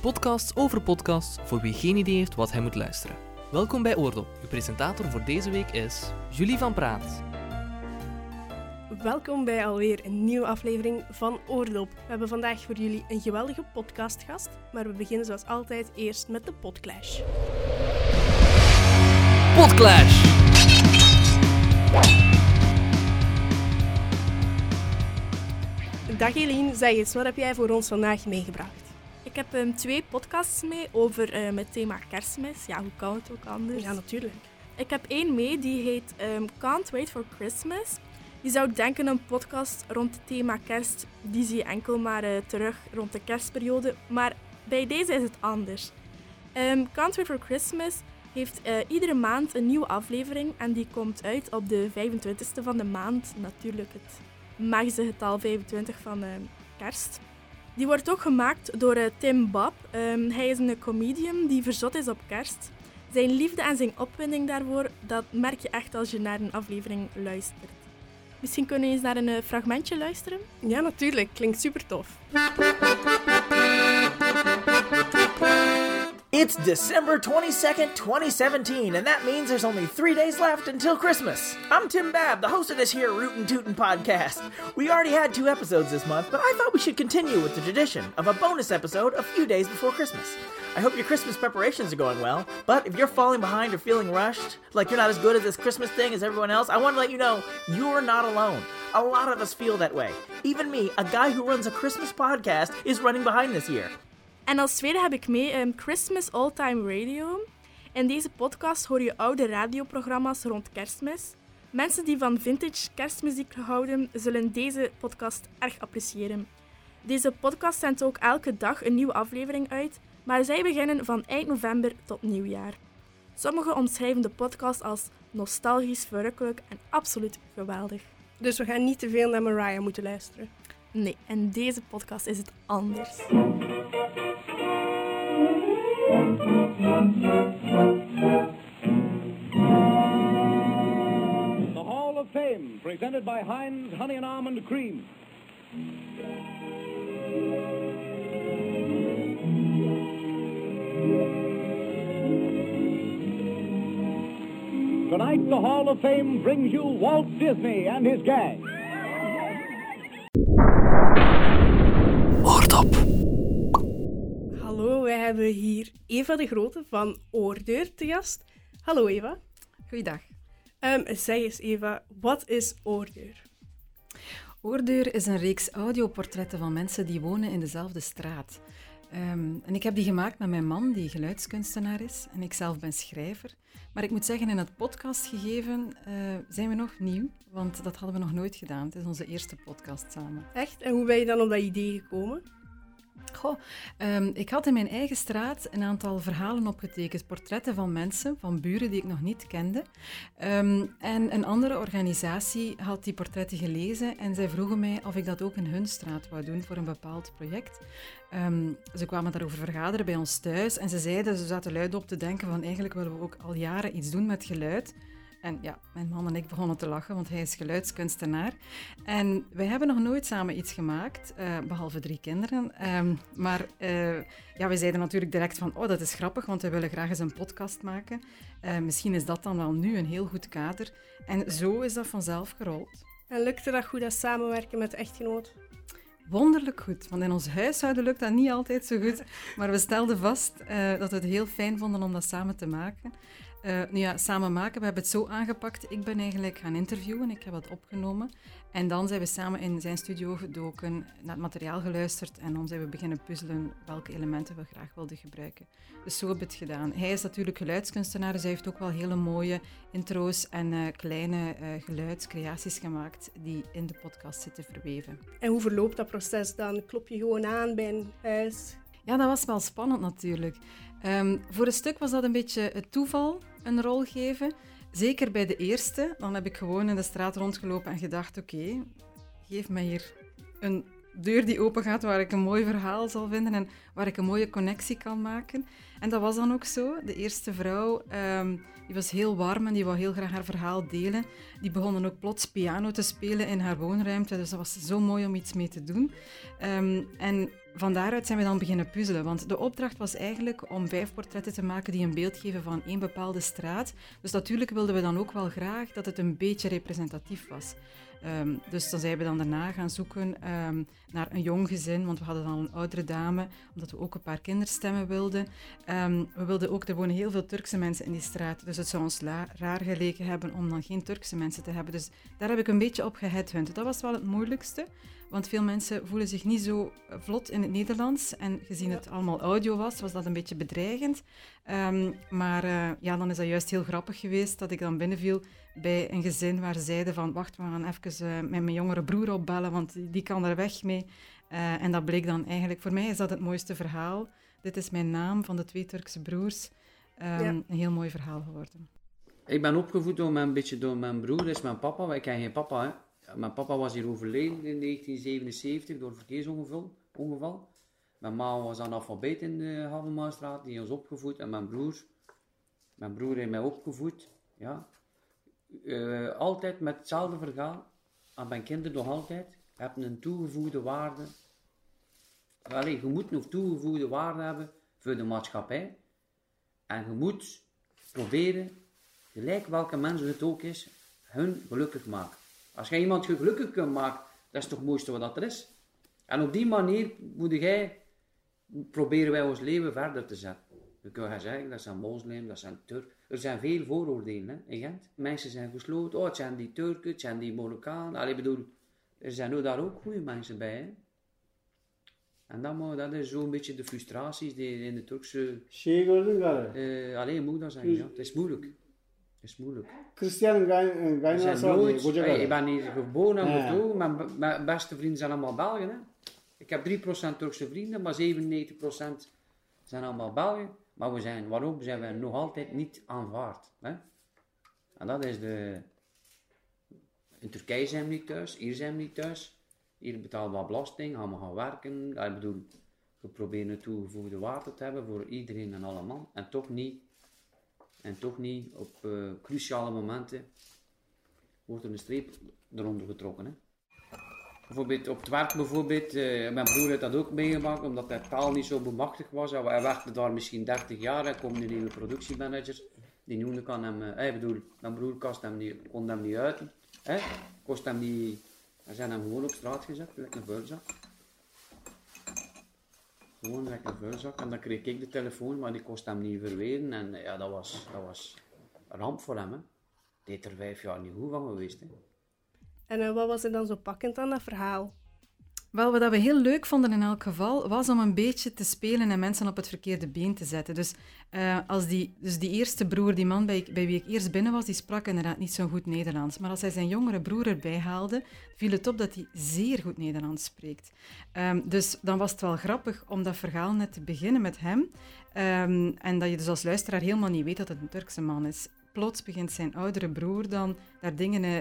Een podcast over podcasts voor wie geen idee heeft wat hij moet luisteren. Welkom bij Oordop. Uw presentator voor deze week is Julie van Praat. Welkom bij alweer een nieuwe aflevering van Oordop. We hebben vandaag voor jullie een geweldige podcastgast, maar we beginnen zoals altijd eerst met de podclash. Podclash! Dag Eline, zeg eens, wat heb jij voor ons vandaag meegebracht? Ik heb um, twee podcasts mee over um, het thema kerstmis. Ja, hoe kan het ook anders? Ja, natuurlijk. Ik heb één mee, die heet um, Can't Wait for Christmas. Je zou denken een podcast rond het thema kerst, die zie je enkel maar uh, terug rond de kerstperiode. Maar bij deze is het anders. Can't Wait for Christmas heeft uh, iedere maand een nieuwe aflevering en die komt uit op de 25e van de maand. Natuurlijk het magische getal 25 van uh, kerst. Die wordt ook gemaakt door uh, Tim Bob. Um, hij is een comedian die verzot is op kerst. Zijn liefde en zijn opwinding daarvoor, dat merk je echt als je naar een aflevering luistert. Misschien kunnen we eens naar een uh, fragmentje luisteren? Ja, natuurlijk. Klinkt super tof. It's December 22nd, 2017, and that means there's only three days left until Christmas. I'm Tim Babb, the host of this here Rootin' Tootin' podcast. We already had two episodes this month, but I thought we should continue with the tradition of a bonus episode a few days before Christmas. I hope your Christmas preparations are going well, but if you're falling behind or feeling rushed, like you're not as good at this Christmas thing as everyone else, I want to let you know you're not alone. A lot of us feel that way. Even me, a guy who runs a Christmas podcast, is running behind this year. En als tweede heb ik mee um, Christmas All Time Radio. In deze podcast hoor je oude radioprogramma's rond kerstmis. Mensen die van vintage kerstmuziek houden, zullen deze podcast erg appreciëren. Deze podcast zendt ook elke dag een nieuwe aflevering uit, maar zij beginnen van eind november tot nieuwjaar. Sommigen omschrijven de podcast als nostalgisch, verrukkelijk en absoluut geweldig. Dus we gaan niet te veel naar Mariah moeten luisteren. Nee, in deze podcast is het anders. The Hall of Fame, presented by Heinz Honey and Almond Cream. Tonight, the Hall of Fame brings you Walt Disney and his gang. Wij hebben hier Eva de Grote van Oordeur te gast. Hallo Eva. Goeiedag. Um, zeg eens Eva, wat is Oordeur? Oordeur is een reeks audioportretten van mensen die wonen in dezelfde straat. Um, en ik heb die gemaakt met mijn man, die geluidskunstenaar is. En ik zelf ben schrijver. Maar ik moet zeggen, in het podcastgegeven uh, zijn we nog nieuw. Want dat hadden we nog nooit gedaan. Het is onze eerste podcast samen. Echt? En hoe ben je dan op dat idee gekomen? Goh, um, ik had in mijn eigen straat een aantal verhalen opgetekend, portretten van mensen, van buren die ik nog niet kende. Um, en een andere organisatie had die portretten gelezen en zij vroegen mij of ik dat ook in hun straat wou doen voor een bepaald project. Um, ze kwamen daarover vergaderen bij ons thuis en ze zeiden, ze zaten luid op te denken van eigenlijk willen we ook al jaren iets doen met geluid. En ja, mijn man en ik begonnen te lachen, want hij is geluidskunstenaar. En wij hebben nog nooit samen iets gemaakt, uh, behalve drie kinderen. Um, maar uh, ja, we zeiden natuurlijk direct van, oh, dat is grappig, want we willen graag eens een podcast maken. Uh, misschien is dat dan wel nu een heel goed kader. En zo is dat vanzelf gerold. En lukte dat goed, dat samenwerken met de echtgenoot? Wonderlijk goed, want in ons huishouden lukt dat niet altijd zo goed. Maar we stelden vast dat we het heel fijn vonden om dat samen te maken. Uh, nu ja, samen maken, we hebben het zo aangepakt. Ik ben eigenlijk gaan interviewen, ik heb dat opgenomen. En dan zijn we samen in zijn studio gedoken, naar het materiaal geluisterd en dan zijn we beginnen puzzelen welke elementen we graag wilden gebruiken. Dus zo hebben we het gedaan. Hij is natuurlijk geluidskunstenaar, dus hij heeft ook wel hele mooie intro's en uh, kleine uh, geluidscreaties gemaakt die in de podcast zitten verweven. En hoe verloopt dat proces dan? Klop je gewoon aan bij een huis? Ja, dat was wel spannend natuurlijk. Um, voor een stuk was dat een beetje het toeval, een rol geven. Zeker bij de eerste. Dan heb ik gewoon in de straat rondgelopen en gedacht: oké, geef mij hier een deur die open gaat waar ik een mooi verhaal zal vinden en waar ik een mooie connectie kan maken. En dat was dan ook zo. De eerste vrouw, um, die was heel warm en die wou heel graag haar verhaal delen. Die begon dan ook plots piano te spelen in haar woonruimte. Dus dat was zo mooi om iets mee te doen. Um, en van daaruit zijn we dan beginnen puzzelen. Want de opdracht was eigenlijk om vijf portretten te maken die een beeld geven van één bepaalde straat. Dus natuurlijk wilden we dan ook wel graag dat het een beetje representatief was. Ehm, dus dan zijn we dan daarna gaan zoeken ehm, naar een jong gezin, want we hadden dan een oudere dame, omdat we ook een paar kinderstemmen wilden. Ehm, we wilden ook, er wonen heel veel Turkse mensen in die straat, dus het zou ons raar geleken hebben om dan geen Turkse mensen te hebben. Dus daar heb ik een beetje op geheadhunt. Dat was wel het moeilijkste. Want veel mensen voelen zich niet zo vlot in het Nederlands. En gezien het allemaal audio was, was dat een beetje bedreigend. Maar uh, ja, dan is dat juist heel grappig geweest dat ik dan binnenviel bij een gezin waar ze zeiden van wacht, we gaan even uh, met mijn jongere broer opbellen, want die, kan er weg mee. Uh, en dat bleek dan eigenlijk, voor mij is dat het mooiste verhaal. Dit is mijn naam van de twee Turkse broers. Um, ja. Een heel mooi verhaal geworden. Ik ben opgevoed door mijn, een beetje door mijn broer, dat is mijn papa. Ik ken geen papa, hè. Mijn papa was hier overleden in 1977 door een verkeersongeval. Ongeval. Mijn ma was analfabeet in de Havenmaarstraat, die ons opgevoed. En mijn broer, mijn broer heeft mij opgevoed. Ja. Uh, altijd met hetzelfde verhaal. Aan mijn kinderen nog altijd. Hebben een toegevoegde waarde. Allee, je moet nog toegevoegde waarde hebben voor de maatschappij. En je moet proberen, gelijk welke mensen het ook is, hun gelukkig maken. Als jij iemand gelukkig kunt maken, dat is toch het mooiste wat er is. En op die manier moet jij, proberen wij ons leven verder te zetten. We kunnen zeggen, dat zijn moslim, dat zijn Turk. Er zijn veel vooroordelen hè, in Gent. Mensen zijn gesloten, oh het zijn die Turken, het zijn die Marokkanen. Ik bedoel, er zijn ook daar ook goede mensen bij. Hè. En dat, dat is zo'n beetje de frustraties die in de Turkse... Uh, alleen moet dat zeggen, ja. Het is moeilijk is moeilijk. Christian Gainasa, Ik ben hier geboren en getogen. Mijn, mijn beste vrienden zijn allemaal Belgen. Hè. Ik heb 3% Turkse vrienden, maar 97% zijn allemaal Belgen. Maar we zijn, waarom zijn we nog altijd niet aanvaard? Hè? En dat is de... In Turkije zijn we niet thuis, hier zijn we niet thuis. Hier betalen we belasting, gaan we gaan werken. Ik bedoel, we proberen een toegevoegde waarde te hebben voor iedereen en allemaal. En toch niet en toch niet op uh, cruciale momenten wordt er een streep eronder getrokken. Hè. Bijvoorbeeld op het werk, bijvoorbeeld, uh, mijn broer heeft dat ook meegemaakt, omdat hij taal niet zo bemachtigd was. Hij werkte daar misschien 30 jaar, hij komt een nieuwe productiemanager. Die noemde kan hem, uh, ik bedoel, mijn broer kost hem niet, kon hem niet uiten. Hè? Kost hem niet, hij zijn hem gewoon op straat gezet, lekker een vuilzak. Gewoon lekker vuilzak. En dan kreeg ik de telefoon, maar die kost hem niet verweren. En ja, dat was, dat was een ramp voor hem. Hè. Deed er vijf jaar niet goed van geweest. En uh, wat was er dan zo pakkend aan dat verhaal? Wel, wat we heel leuk vonden in elk geval, was om een beetje te spelen en mensen op het verkeerde been te zetten. Dus, uh, als die, dus die eerste broer, die man bij, wie ik eerst binnen was, die sprak inderdaad niet zo goed Nederlands. Maar als hij zijn jongere broer erbij haalde, viel het op dat hij zeer goed Nederlands spreekt. Um, dus dan was het wel grappig om dat verhaal net te beginnen met hem. Um, en dat je dus als luisteraar helemaal niet weet dat het een Turkse man is plots begint zijn oudere broer dan daar dingen uh,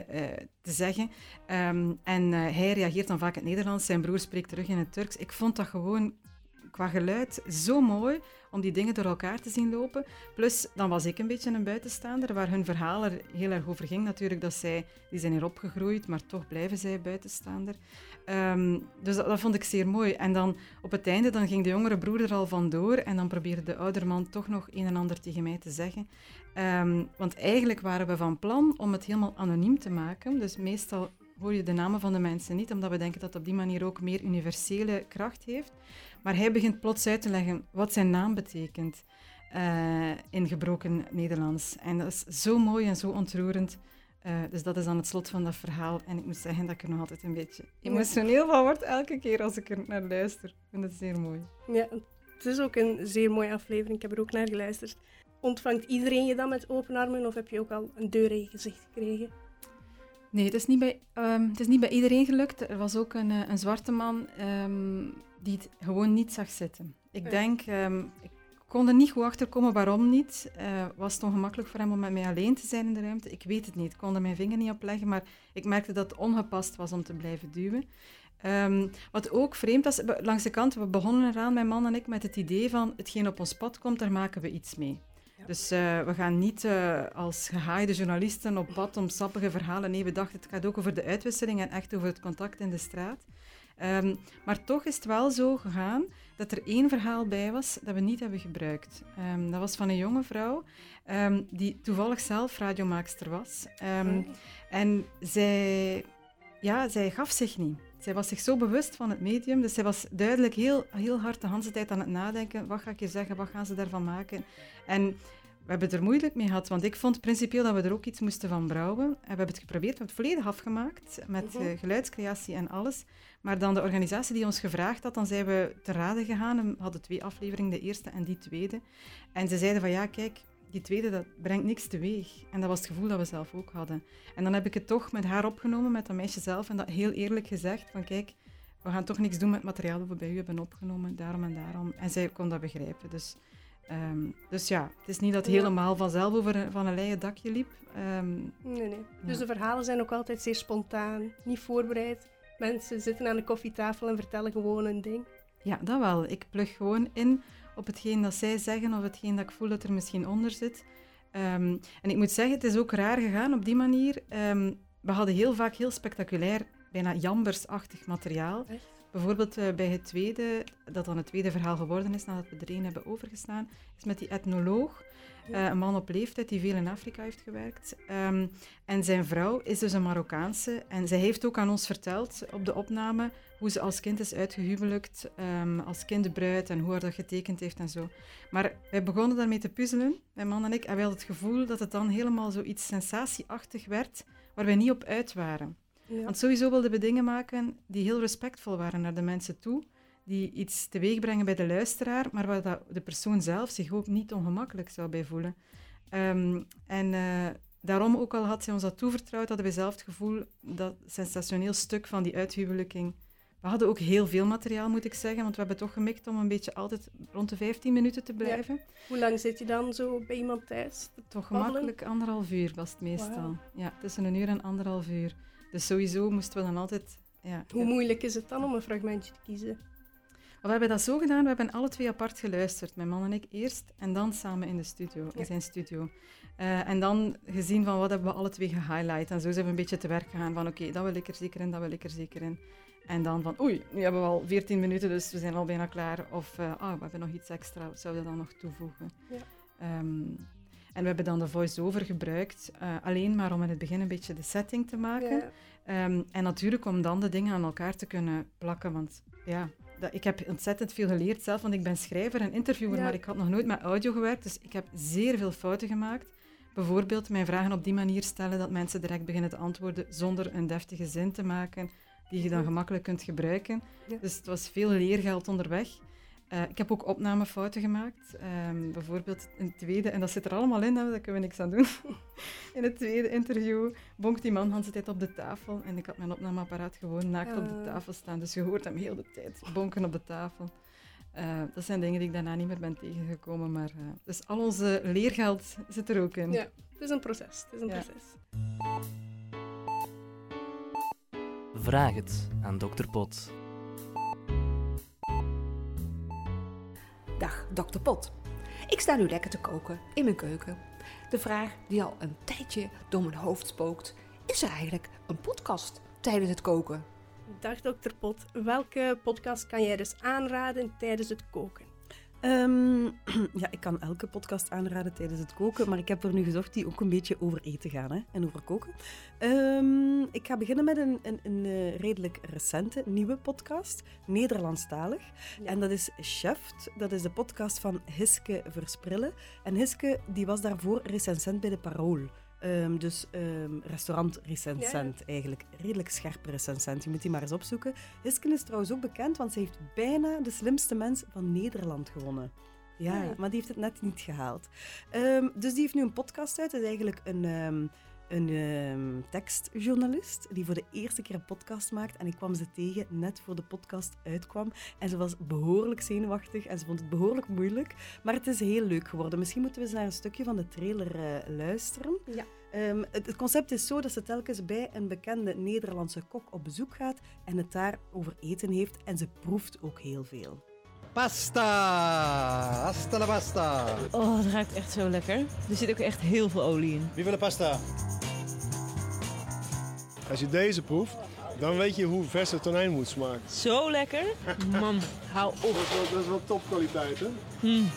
te zeggen. Um, en uh, hij reageert dan vaak in het Nederlands, zijn broer spreekt terug in het Turks. Ik vond dat gewoon qua geluid zo mooi om die dingen door elkaar te zien lopen. Plus, dan was ik een beetje een buitenstaander, waar hun verhaal er heel erg over ging natuurlijk, dat zij, die zijn hier opgegroeid, maar toch blijven zij buitenstaander. Um, dus dat, vond ik zeer mooi. En dan op het einde dan ging de jongere broer er al vandoor en dan probeerde de oudere man toch nog een en ander tegen mij te zeggen. Um, want eigenlijk waren we van plan om het helemaal anoniem te maken. Dus meestal hoor je de namen van de mensen niet, omdat we denken dat het op die manier ook meer universele kracht heeft. Maar hij begint plots uit te leggen wat zijn naam betekent uh, in gebroken Nederlands. En dat is zo mooi en zo ontroerend. Uh, dus dat is dan het slot van dat verhaal. En ik moet zeggen dat ik er nog altijd een beetje emotioneel van word elke keer als ik er naar luister. Ik vind het zeer mooi. Ja, het is ook een zeer mooie aflevering. Ik heb er ook naar geluisterd. Ontvangt iedereen je dan met open armen of heb je ook al een deur in gezicht gekregen? Nee, het is niet bij, um, het is niet bij iedereen gelukt. Er was ook een, een zwarte man um, die het gewoon niet zag zitten. Ik denk, um, ik kon er niet goed achter komen waarom niet. Uh, was het ongemakkelijk voor hem om met mij alleen te zijn in de ruimte? Ik weet het niet. Ik kon er mijn vinger niet op leggen, maar ik merkte dat het ongepast was om te blijven duwen. Um, wat ook vreemd was, langs de kant, we begonnen eraan, mijn man en ik, met het idee van hetgeen op ons pad komt, daar maken we iets mee. Ja. Dus uh, we gaan niet uh, als gehaaide journalisten op pad om sappige verhalen. Nee, we dachten het gaat ook over de uitwisseling en echt over het contact in de straat. Ehm, maar toch is het wel zo gegaan dat er één verhaal bij was dat we niet hebben gebruikt. Ehm, dat was van een jonge vrouw ehm, die toevallig zelf radiomaakster was. Ehm, en zij, ja, zij gaf zich niet. Zij was zich zo bewust van het medium, dus zij was duidelijk heel, heel hard de hele tijd aan het nadenken. Wat ga ik je zeggen? Wat gaan ze daarvan maken? En we hebben het er moeilijk mee gehad, want ik vond principieel dat we er ook iets moesten van brouwen. En we hebben het geprobeerd, we hebben het volledig afgemaakt, met Mhm. eh, geluidscreatie en alles. Maar dan de organisatie die ons gevraagd had, dan zijn we te raden gegaan. En we hadden twee afleveringen, de eerste en die tweede. En ze zeiden van ja, kijk, die tweede dat brengt niks teweeg. En dat was het gevoel dat we zelf ook hadden. En dan heb ik het toch met haar opgenomen, met dat meisje zelf, en dat heel eerlijk gezegd van kijk, we gaan toch niks doen met het materiaal dat we bij u hebben opgenomen, daarom en daarom. En zij kon dat begrijpen. Dus, ehm, dus ja, het is niet dat het Ja. helemaal vanzelf over een, van een leien dakje liep. Ehm, Nee, nee. Dus de verhalen zijn ook altijd zeer spontaan, niet voorbereid. Mensen zitten aan de koffietafel en vertellen gewoon een ding. Ja, dat wel. Ik plug gewoon in op hetgeen dat zij zeggen of hetgeen dat ik voel dat er misschien onder zit. Ehm, en ik moet zeggen, het is ook raar gegaan op die manier. Ehm, we hadden heel vaak heel spectaculair, bijna jambersachtig materiaal. Echt? Bijvoorbeeld eh, bij het tweede, dat dan het tweede verhaal geworden is nadat we er één hebben overgestaan, is met die etnoloog. Eh, een man op leeftijd die veel in Afrika heeft gewerkt. Ehm, en zijn vrouw is dus een Marokkaanse. En zij heeft ook aan ons verteld op de opname hoe ze als kind is uitgehuwelijkt, ehm, als kinderbruid en hoe haar dat getekend heeft en zo. Maar wij begonnen daarmee te puzzelen, mijn man en ik, en wij hadden het gevoel dat het dan helemaal zoiets sensatieachtig werd, waar wij niet op uit waren. Ja. Want sowieso wilden we dingen maken die heel respectvol waren naar de mensen toe, die iets teweeg brengen bij de luisteraar, maar waar dat de persoon zelf zich ook niet ongemakkelijk zou bij voelen. Ehm, en eh, daarom, ook al had zij ons dat toevertrouwd, hadden we zelf het gevoel dat sensationeel stuk van die uithuwelijking. We hadden ook heel veel materiaal, moet ik zeggen, want we hebben toch gemikt om een beetje altijd rond de 15 minuten te blijven. Hoe lang zit je dan zo bij iemand thuis? Toch gemakkelijk anderhalf uur was het meestal. Ja, tussen een uur en anderhalf uur. Dus sowieso moesten we dan altijd... Ja, Hoe moeilijk is het dan om een fragmentje te kiezen? We hebben dat zo gedaan, we hebben alle twee apart geluisterd. Mijn man en ik eerst, en dan samen in de studio, Ja. in zijn studio. Eh, en dan gezien van wat hebben we alle twee gehighlight. En zo zijn we een beetje te werk gegaan van oké, dat wil ik er zeker in, dat wil ik er zeker in. En dan van oei, nu hebben we al 14 minuten, dus we zijn al bijna klaar. Of eh, ah, we hebben nog iets extra, wat zouden we dan nog toevoegen? Ja. Ehm, en we hebben dan de voice-over gebruikt, eh, alleen maar om in het begin een beetje de setting te maken. Ja. Ehm, en natuurlijk om dan de dingen aan elkaar te kunnen plakken. Want ja, dat, ik heb ontzettend veel geleerd zelf, want ik ben schrijver en interviewer, Ja. maar ik had nog nooit met audio gewerkt. Dus ik heb zeer veel fouten gemaakt. Bijvoorbeeld mijn vragen op die manier stellen dat mensen direct beginnen te antwoorden zonder een deftige zin te maken, die je dan gemakkelijk kunt gebruiken. Ja. Dus het was veel leergeld onderweg. Eh, ik heb ook opnamefouten gemaakt. Ehm, bijvoorbeeld in het tweede, en dat zit er allemaal in, hè, daar kunnen we niks aan doen. in het tweede interview bonkt die man de hele tijd op de tafel. En ik had mijn opnameapparaat gewoon naakt op de Ah. tafel staan. Dus je hoort hem heel de tijd bonken op de tafel. Eh, dat zijn dingen die ik daarna niet meer ben tegengekomen. Maar, eh, dus al onze leergeld zit er ook in. Ja. Het is een proces. Het is een Ja. proces. Vraag het aan Dr. Pot. Dag, dokter Pot. Ik sta nu lekker te koken in mijn keuken. De vraag die al een tijdje door mijn hoofd spookt: is er eigenlijk een podcast tijdens het koken? Dag dokter Pot. Welke podcast kan jij dus aanraden tijdens het koken? Ehm, ja, ik kan elke podcast aanraden tijdens het koken, maar ik heb er nu gezocht die ook een beetje over eten gaan hè, en over koken. Ehm, ik ga beginnen met een, een, een eh, redelijk recente, nieuwe podcast, Nederlandstalig. Ja. En dat is Cheft, dat is de podcast van Hiske Versprillen. En Hiske die was daarvoor recensent bij de Parool. Ehm, dus ehm restaurantrecensent eigenlijk. Redelijk scherpe recensent. Je moet die maar eens opzoeken. Hisken is trouwens ook bekend, want ze heeft bijna de slimste mens van Nederland gewonnen. Ja, maar die heeft het net niet gehaald. Ehm, dus die heeft nu een podcast uit. Dat is eigenlijk een, een ehm, tekstjournalist die voor de eerste keer een podcast maakt. En ik kwam ze tegen net voor de podcast uitkwam. En ze was behoorlijk zenuwachtig en ze vond het behoorlijk moeilijk. Maar het is heel leuk geworden. Misschien moeten we eens naar een stukje van de trailer eh, luisteren. Ja. Ehm, het, het concept is zo dat ze telkens bij een bekende Nederlandse kok op bezoek gaat en het daar over eten heeft. En ze proeft ook heel veel. Pasta! Hasta la pasta! Oh, het ruikt echt zo lekker. Er zit ook echt heel veel olie in. Wie wil een pasta? Als je deze proeft, Dan weet je hoe verse tonijn moet smaken. Zo lekker. Man, hou op. Dat is wel, dat is wel topkwaliteit, hè? Hmm.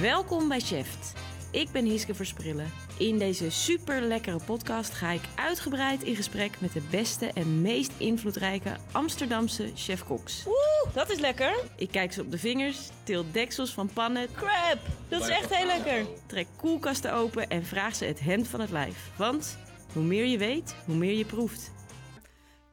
Welkom bij Cheft. Ik ben Hiske Versprillen. In deze super lekkere podcast ga ik uitgebreid in gesprek met de beste en meest invloedrijke Amsterdamse chef-koks. Oeh, dat is lekker. Ik kijk ze op de vingers, til deksels van pannen. Crap, dat is echt heel lekker. Trek koelkasten open en vraag ze het hemd van het lijf. Want hoe meer je weet, hoe meer je proeft.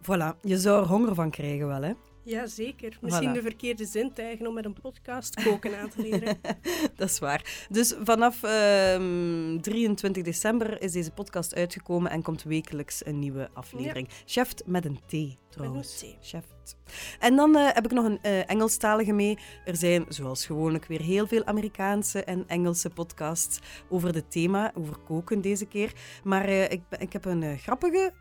Voilà, je zou er honger van krijgen wel, hè? Ja, zeker. Misschien Voilà. de verkeerde zintuigen om met een podcast koken aan te leren. dat is waar. Dus vanaf ehm, 23 december is deze podcast uitgekomen en komt wekelijks een nieuwe aflevering. Chef met een T, trouwens. Met een T. Chef. En dan eh, heb ik nog een eh, Engelstalige mee. Er zijn, zoals gewoonlijk, weer heel veel Amerikaanse en Engelse podcasts over het thema, over koken deze keer. Maar eh, ik, ik heb een grappige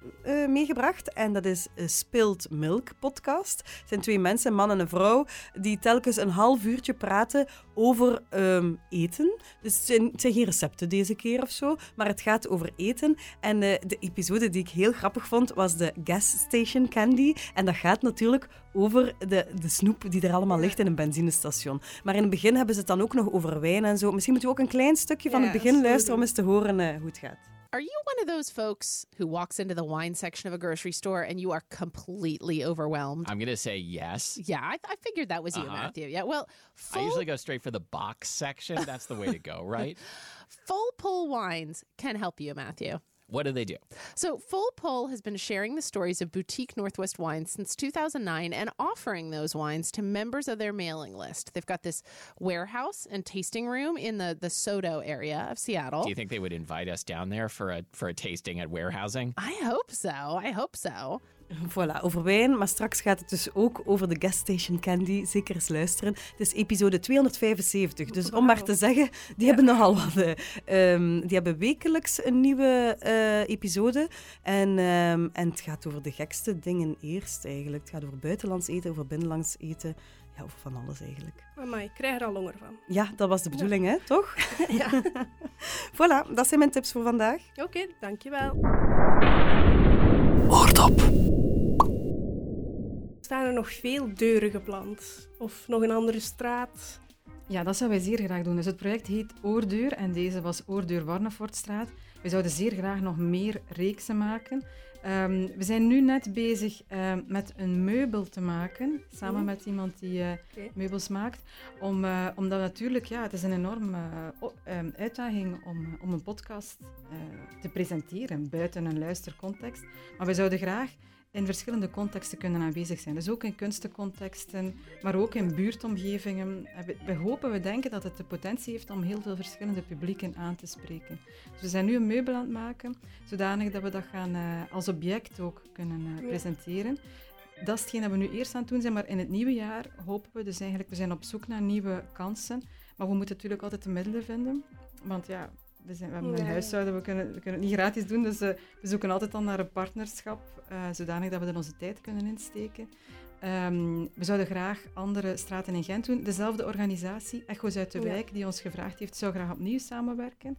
meegebracht en dat is Spilled Milk podcast. Het zijn twee mensen, een man en een vrouw, die telkens een half uurtje praten over ehm, eten. Dus het zijn, het zijn geen recepten deze keer of zo, maar het gaat over eten. En de episode die ik heel grappig vond, was de gas station candy. En dat gaat natuurlijk over de, de snoep die er allemaal ligt in een benzinestation. Maar in het begin hebben ze het dan ook nog over wijn en zo. Misschien moeten we ook een klein stukje van het begin luisteren om eens te horen eh, hoe het gaat. Are you one of those folks who walks into the wine section of a grocery store and you are completely overwhelmed? I'm going to say yes. Yeah, I, I figured that was you, Uh-huh. Matthew. Yeah, well, I usually go straight for the box section. That's the way to go, right? full pull wines can help you, Matthew. What do they do? So, Full Pull has been sharing the stories of boutique Northwest wines since 2009 and offering those wines to members of their mailing list. They've got this warehouse and tasting room in the, the Soto area of Seattle. Do you think they would invite us down there for a for a tasting at warehousing? I hope so. I hope so. Voilà, over wijn, maar straks gaat het dus ook over de gas station candy. Zeker eens luisteren. Het is episode 275, dus om maar te zeggen, die hebben nogal wat. eh, ehm, die hebben wekelijks een nieuwe eh, episode. En, ehm, en het gaat over de gekste dingen eerst eigenlijk. Het gaat over buitenlands eten, over binnenlands eten. Ja, over van alles eigenlijk. Amai, ik krijg er al honger van. Ja, dat was de bedoeling, hè? Toch? Ja. voilà, dat zijn mijn tips voor vandaag. Oké, dankjewel. Oordop. Staan er nog veel deuren gepland? Of nog een andere straat? Ja, dat zouden wij zeer graag doen. Dus het project heet Oordeur en deze was Oordeur Warnefortstraat. We zouden zeer graag nog meer reeksen maken. Ehm, we zijn nu net bezig ehm, met een meubel te maken, samen met iemand die eh, meubels maakt. Om, eh, omdat natuurlijk, ja, het is een enorme eh, ehm, uitdaging om, om een podcast te presenteren buiten een luistercontext. Maar we zouden graag in verschillende contexten kunnen aanwezig zijn. Dus ook in kunstencontexten, maar ook in buurtomgevingen. En We, hopen, we denken dat het de potentie heeft om heel veel verschillende publieken aan te spreken. Dus we zijn nu een meubel aan het maken, zodanig dat we dat gaan eh, als object ook kunnen eh, presenteren. Dat is hetgeen dat we nu eerst aan het doen zijn, maar in het nieuwe jaar hopen we dus eigenlijk, we zijn op zoek naar nieuwe kansen, maar we moeten natuurlijk altijd de middelen vinden, want ja, we, zijn, we hebben een Ja. huishouden, we kunnen, we kunnen het niet gratis doen, dus eh, we zoeken altijd dan naar een partnerschap, eh, zodanig dat we er onze tijd kunnen insteken. Ehm, we zouden graag andere straten in Gent doen. Dezelfde organisatie, Echo's uit de Ja. Wijk, die ons gevraagd heeft, zou graag opnieuw samenwerken.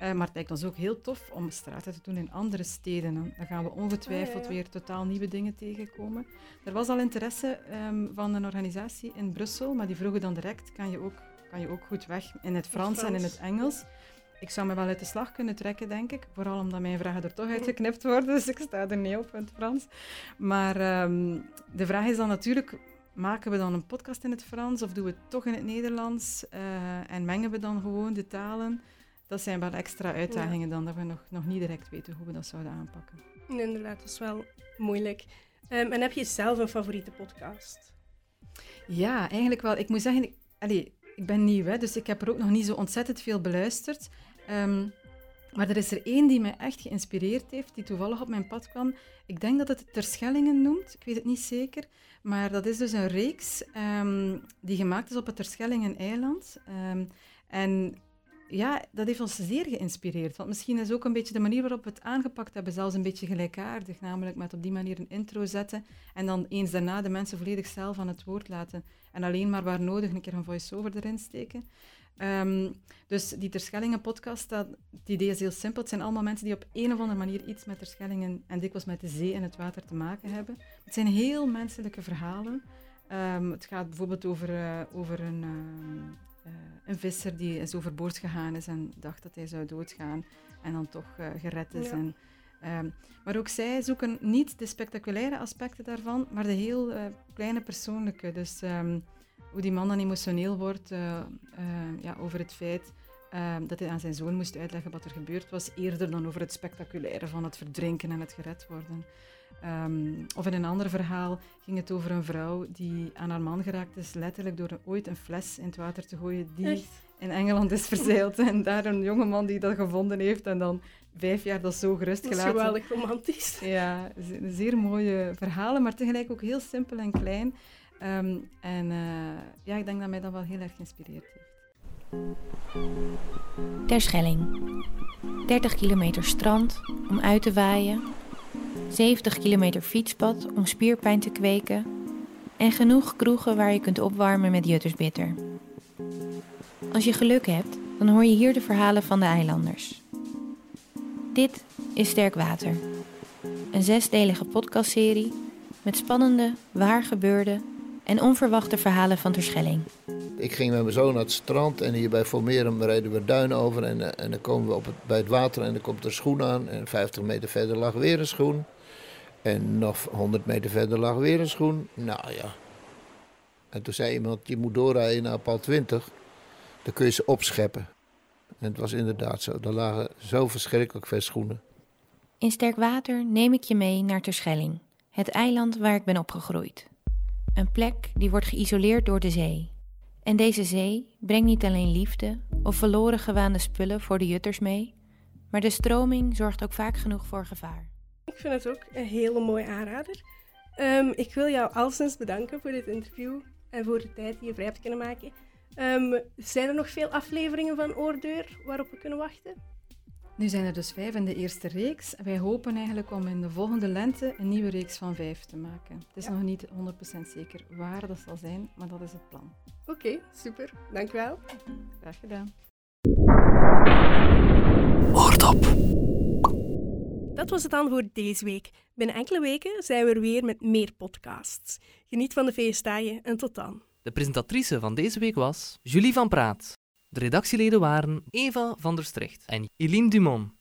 Eh, maar het lijkt ons ook heel tof om straten te doen in andere steden. Dan gaan we ongetwijfeld Ah, ja, weer totaal nieuwe dingen tegenkomen. Er was al interesse ehm, van een organisatie in Brussel, maar die vroegen dan direct, kan je ook, kan je ook goed weg in het Frans, en in het Engels? Ik zou me wel uit de slag kunnen trekken, denk ik. Vooral omdat mijn vragen er toch uitgeknipt worden, dus ik sta er niet op in het Frans. Maar ehm, de vraag is dan natuurlijk, maken we dan een podcast in het Frans of doen we het toch in het Nederlands? Eh, en mengen we dan gewoon de talen? Dat zijn wel extra uitdagingen dan, dat we nog, nog niet direct weten hoe we dat zouden aanpakken. Inderdaad, dat is wel moeilijk. Ehm, en heb je zelf een favoriete podcast? Ja, eigenlijk wel. Ik moet zeggen, ik, allee, ik ben nieuw, hè, dus ik heb er ook nog niet zo ontzettend veel beluisterd. Ehm, maar er is er één die mij echt geïnspireerd heeft, die toevallig op mijn pad kwam. Ik denk dat het Terschellingen noemt, ik weet het niet zeker. Maar dat is dus een reeks ehm, die gemaakt is op het Terschellingen-eiland. Ehm, en ja, dat heeft ons zeer geïnspireerd. Want misschien is ook een beetje de manier waarop we het aangepakt hebben, zelfs een beetje gelijkaardig. Namelijk met op die manier een intro zetten en dan eens daarna de mensen volledig zelf aan het woord laten. En alleen maar waar nodig een keer een voice-over erin steken. Ehm, dus die Terschellingen podcast, dat, het idee is heel simpel. Het zijn allemaal mensen die op een of andere manier iets met Terschellingen en dikwijls met de zee en het water te maken hebben. Het zijn heel menselijke verhalen. Ehm, het gaat bijvoorbeeld over, uh, over een, uh, een visser die is overboord gegaan is en dacht dat hij zou doodgaan en dan toch uh, gered is. Ja. En, um, maar ook zij zoeken niet de spectaculaire aspecten daarvan, maar de heel kleine persoonlijke. Dus um, hoe die man dan emotioneel wordt ja, over het feit dat hij aan zijn zoon moest uitleggen wat er gebeurd was, eerder dan over het spectaculaire van het verdrinken en het gered worden. Um, of in een ander verhaal ging het over een vrouw die aan haar man geraakt is, letterlijk door een, ooit een fles in het water te gooien die Echt? in Engeland is verzeild. en daar een jongeman die dat gevonden heeft en dan vijf jaar dat zo gerust Dat is gelaten. geweldig romantisch. Ja, ze- zeer mooie verhalen, maar tegelijk ook heel simpel en klein. Um, en uh, ja, ik denk dat mij dat wel heel erg geïnspireerd heeft. Terschelling. 30 kilometer strand om uit te waaien. 70 kilometer fietspad om spierpijn te kweken. En genoeg kroegen waar je kunt opwarmen met juttersbitter. Als je geluk hebt, dan hoor je hier de verhalen van de eilanders. Dit is Sterk Water. Een zesdelige podcastserie met spannende, waargebeurde en onverwachte verhalen van Terschelling. Ik ging met mijn zoon naar het strand en hier bij Formerum reden we duin over. En, eh, en dan komen we op het, bij het water en dan komt er schoen aan. En 50 meter verder lag weer een schoen. En nog 100 meter verder lag weer een schoen. Nou ja. En toen zei iemand, je moet doorrijden naar pal 20. Dan kun je ze opscheppen. En het was inderdaad zo. Er lagen zo verschrikkelijk veel schoenen. In Sterk Water neem ik je mee naar Terschelling, het eiland waar ik ben opgegroeid. Een plek die wordt geïsoleerd door de zee. En deze zee brengt niet alleen liefde of verloren gewaande spullen voor de jutters mee, maar de stroming zorgt ook vaak genoeg voor gevaar. Ik vind het ook een hele mooie aanrader. Um, ik wil jou alleszins bedanken voor dit interview en voor de tijd die je vrij hebt kunnen maken. Um, zijn er nog veel afleveringen van Oordeur waarop we kunnen wachten? Nu zijn er dus vijf in de eerste reeks. Wij hopen eigenlijk om in de volgende lente een nieuwe reeks van vijf te maken. Het is ja. nog niet 100% zeker waar dat zal zijn, maar dat is het plan. Oké, okay, super. Dank wel. Graag gedaan. Oordop. Dat was het dan voor deze week. Binnen enkele weken zijn we er weer met meer podcasts. Geniet van de feestdagen en tot dan. De presentatrice van deze week was Julie van Praat. De redactieleden waren Eva van der Strecht en Eline Dumont.